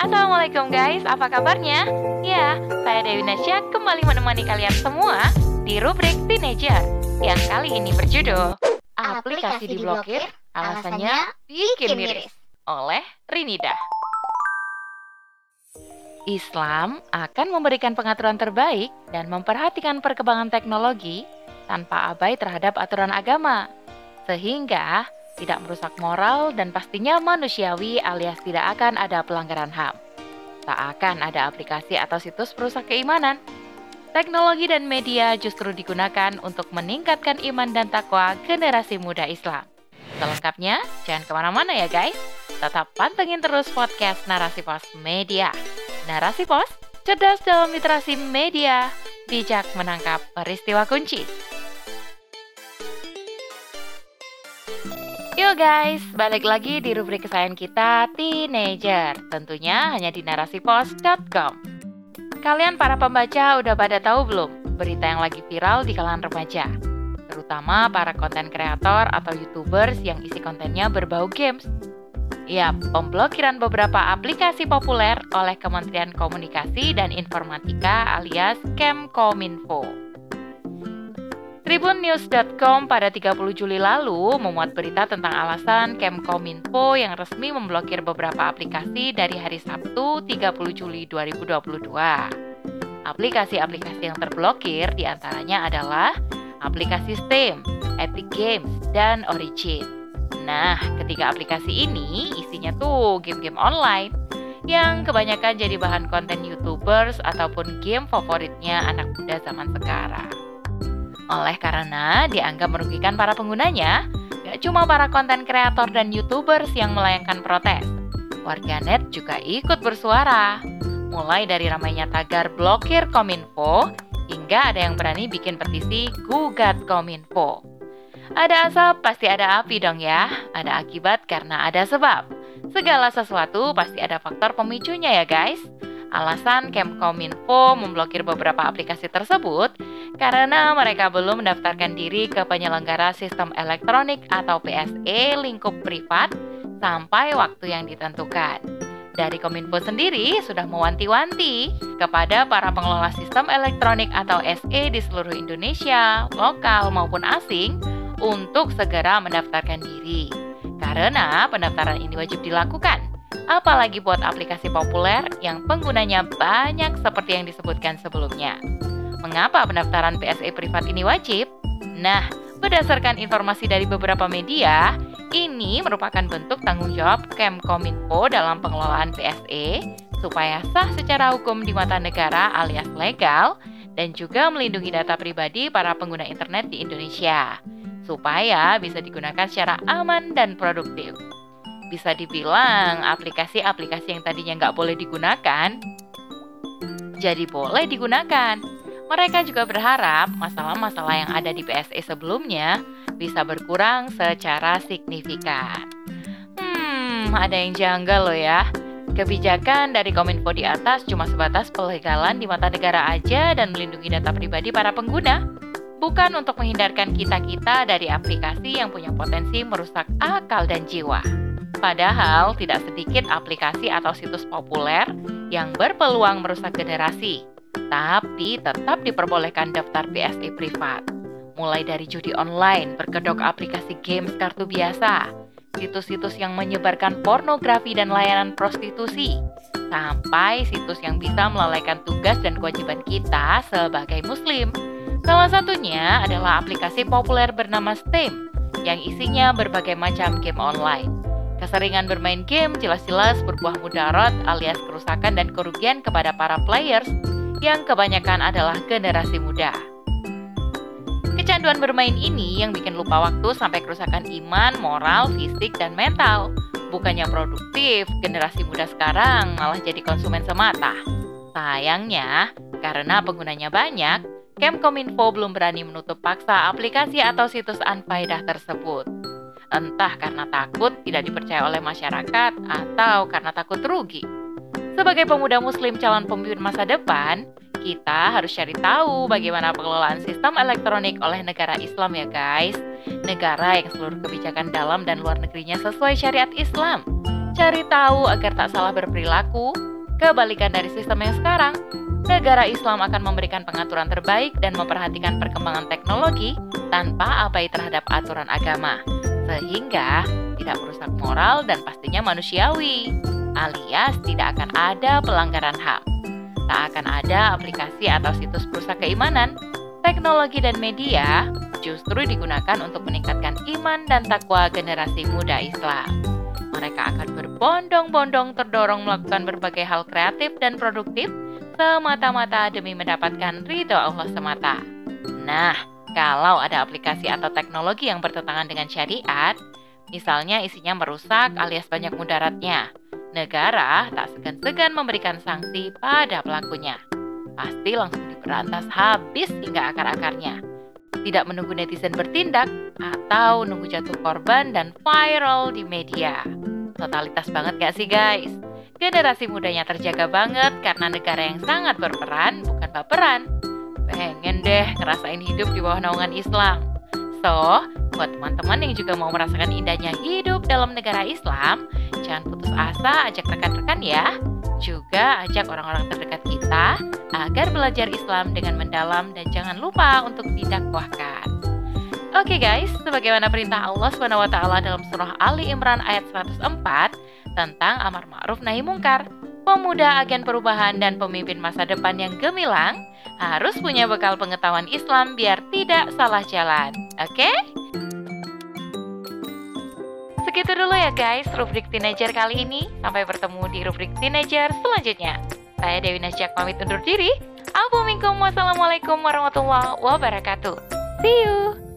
Assalamualaikum guys, apa kabarnya? Ya, saya Dewi Nasya kembali menemani kalian semua di rubrik Teenager yang kali ini berjudul Aplikasi diblokir, alasannya bikin miris oleh Rinida. Islam akan memberikan pengaturan terbaik dan memperhatikan perkembangan teknologi tanpa abai terhadap aturan agama, sehingga tidak merusak moral dan pastinya manusiawi alias tidak akan ada pelanggaran HAM. Tak akan ada aplikasi atau situs perusak keimanan. Teknologi dan media justru digunakan untuk meningkatkan iman dan takwa generasi muda Islam. Selengkapnya, jangan ke mana-mana ya guys. Tetap pantengin terus podcast Narasi Pos Media. Narasi Pos, cerdas dalam literasi media, bijak menangkap peristiwa kunci. Guys, balik lagi di rubrik kesayangan kita, Teenager. Tentunya hanya di narasipos.com. Kalian para pembaca udah pada tahu belum berita yang lagi viral di kalangan remaja? Terutama para konten kreator atau youtubers yang isi kontennya berbau games. Ya, pemblokiran beberapa aplikasi populer oleh Kementerian Komunikasi dan Informatika alias Kemkominfo. Tribunnews.com pada 30 Juli lalu memuat berita tentang alasan Kemkominfo yang resmi memblokir beberapa aplikasi dari hari Sabtu 30 Juli 2022. Aplikasi-aplikasi yang terblokir di antaranya adalah aplikasi Steam, Epic Games, dan Origin. Nah, ketiga aplikasi ini isinya tuh game-game online yang kebanyakan jadi bahan konten YouTubers ataupun game favoritnya anak muda zaman sekarang. Oleh karena dianggap merugikan para penggunanya, gak cuma para konten kreator dan youtubers yang melayangkan protes. Warganet juga ikut bersuara. Mulai dari ramainya tagar blokir Kominfo, hingga ada yang berani bikin petisi gugat Kominfo. Ada asap, pasti ada api dong ya. Ada akibat karena ada sebab. Segala sesuatu pasti ada faktor pemicunya ya guys. Alasan Kemkominfo memblokir beberapa aplikasi tersebut karena mereka belum mendaftarkan diri ke penyelenggara sistem elektronik atau PSE lingkup privat sampai waktu yang ditentukan. Dari Kominfo sendiri sudah mewanti-wanti kepada para pengelola sistem elektronik atau SE di seluruh Indonesia, lokal maupun asing, untuk segera mendaftarkan diri. Karena pendaftaran ini wajib dilakukan apalagi buat aplikasi populer yang penggunanya banyak seperti yang disebutkan sebelumnya. Mengapa pendaftaran PSE privat ini wajib? Nah, berdasarkan informasi dari beberapa media, ini merupakan bentuk tanggung jawab Kemkominfo dalam pengelolaan PSE supaya sah secara hukum di mata negara alias legal dan juga melindungi data pribadi para pengguna internet di Indonesia supaya bisa digunakan secara aman dan produktif bisa dibilang aplikasi-aplikasi yang tadinya nggak boleh digunakan jadi boleh digunakan. Mereka juga berharap masalah-masalah yang ada di PSE sebelumnya bisa berkurang secara signifikan. Hmm, ada yang janggal loh ya. Kebijakan dari Kominfo di atas cuma sebatas pelegalan di mata negara aja dan melindungi data pribadi para pengguna, bukan untuk menghindarkan kita-kita dari aplikasi yang punya potensi merusak akal dan jiwa. Padahal tidak sedikit aplikasi atau situs populer yang berpeluang merusak generasi, tapi tetap diperbolehkan daftar PSE privat. Mulai dari judi online, berkedok aplikasi games kartu biasa, situs-situs yang menyebarkan pornografi dan layanan prostitusi, sampai situs yang bisa melalaikan tugas dan kewajiban kita sebagai muslim. Salah satunya adalah aplikasi populer bernama Steam yang isinya berbagai macam game online. Keseringan bermain game jelas-jelas berbuah mudarat alias kerusakan dan kerugian kepada para players yang kebanyakan adalah generasi muda. Kecanduan bermain ini yang bikin lupa waktu sampai kerusakan iman, moral, fisik, dan mental. Bukannya produktif, generasi muda sekarang malah jadi konsumen semata. Sayangnya, karena penggunanya banyak, Kemkominfo belum berani menutup paksa aplikasi atau situs anfaidah tersebut entah karena takut tidak dipercaya oleh masyarakat atau karena takut rugi. Sebagai pemuda muslim calon pemimpin masa depan, kita harus cari tahu bagaimana pengelolaan sistem elektronik oleh negara Islam ya guys. Negara yang seluruh kebijakan dalam dan luar negerinya sesuai syariat Islam. Cari tahu agar tak salah berperilaku, Kebalikan dari sistem yang sekarang, negara Islam akan memberikan pengaturan terbaik dan memperhatikan perkembangan teknologi tanpa abai terhadap aturan agama, sehingga tidak merusak moral dan pastinya manusiawi, alias tidak akan ada pelanggaran HAM. Tak akan ada aplikasi atau situs perusak keimanan. Teknologi dan media justru digunakan untuk meningkatkan iman dan takwa generasi muda Islam. Mereka akan berbondong-bondong terdorong melakukan berbagai hal kreatif dan produktif semata-mata demi mendapatkan ridho Allah semata. Nah, kalau ada aplikasi atau teknologi yang bertentangan dengan syariat, misalnya isinya merusak alias banyak mudaratnya, negara tak segan-segan memberikan sanksi pada pelakunya. Pasti langsung diberantas habis hingga akar-akarnya. Tidak menunggu netizen bertindak atau nunggu jatuh korban dan viral di media. Totalitas banget gak sih guys? Generasi mudanya terjaga banget karena negara yang sangat berperan, bukan baperan. Pengen deh ngerasain hidup di bawah naungan Islam. So, buat teman-teman yang juga mau merasakan indahnya hidup dalam negara Islam, jangan putus asa, ajak rekan-rekan ya. Juga ajak orang-orang terdekat kita agar belajar Islam dengan mendalam dan jangan lupa untuk didakwahkan. Oke okay guys, sebagaimana perintah Allah SWT dalam surah Ali Imran ayat 104, tentang amar ma'ruf nahi mungkar. Pemuda agen perubahan dan pemimpin masa depan yang gemilang harus punya bekal pengetahuan Islam biar tidak salah jalan. Oke? Okay? Segitu dulu ya guys rubrik teenager kali ini. Sampai bertemu di rubrik teenager selanjutnya. Saya Dewi Nasjak pamit undur diri. Assalamualaikum warahmatullahi wabarakatuh. See you.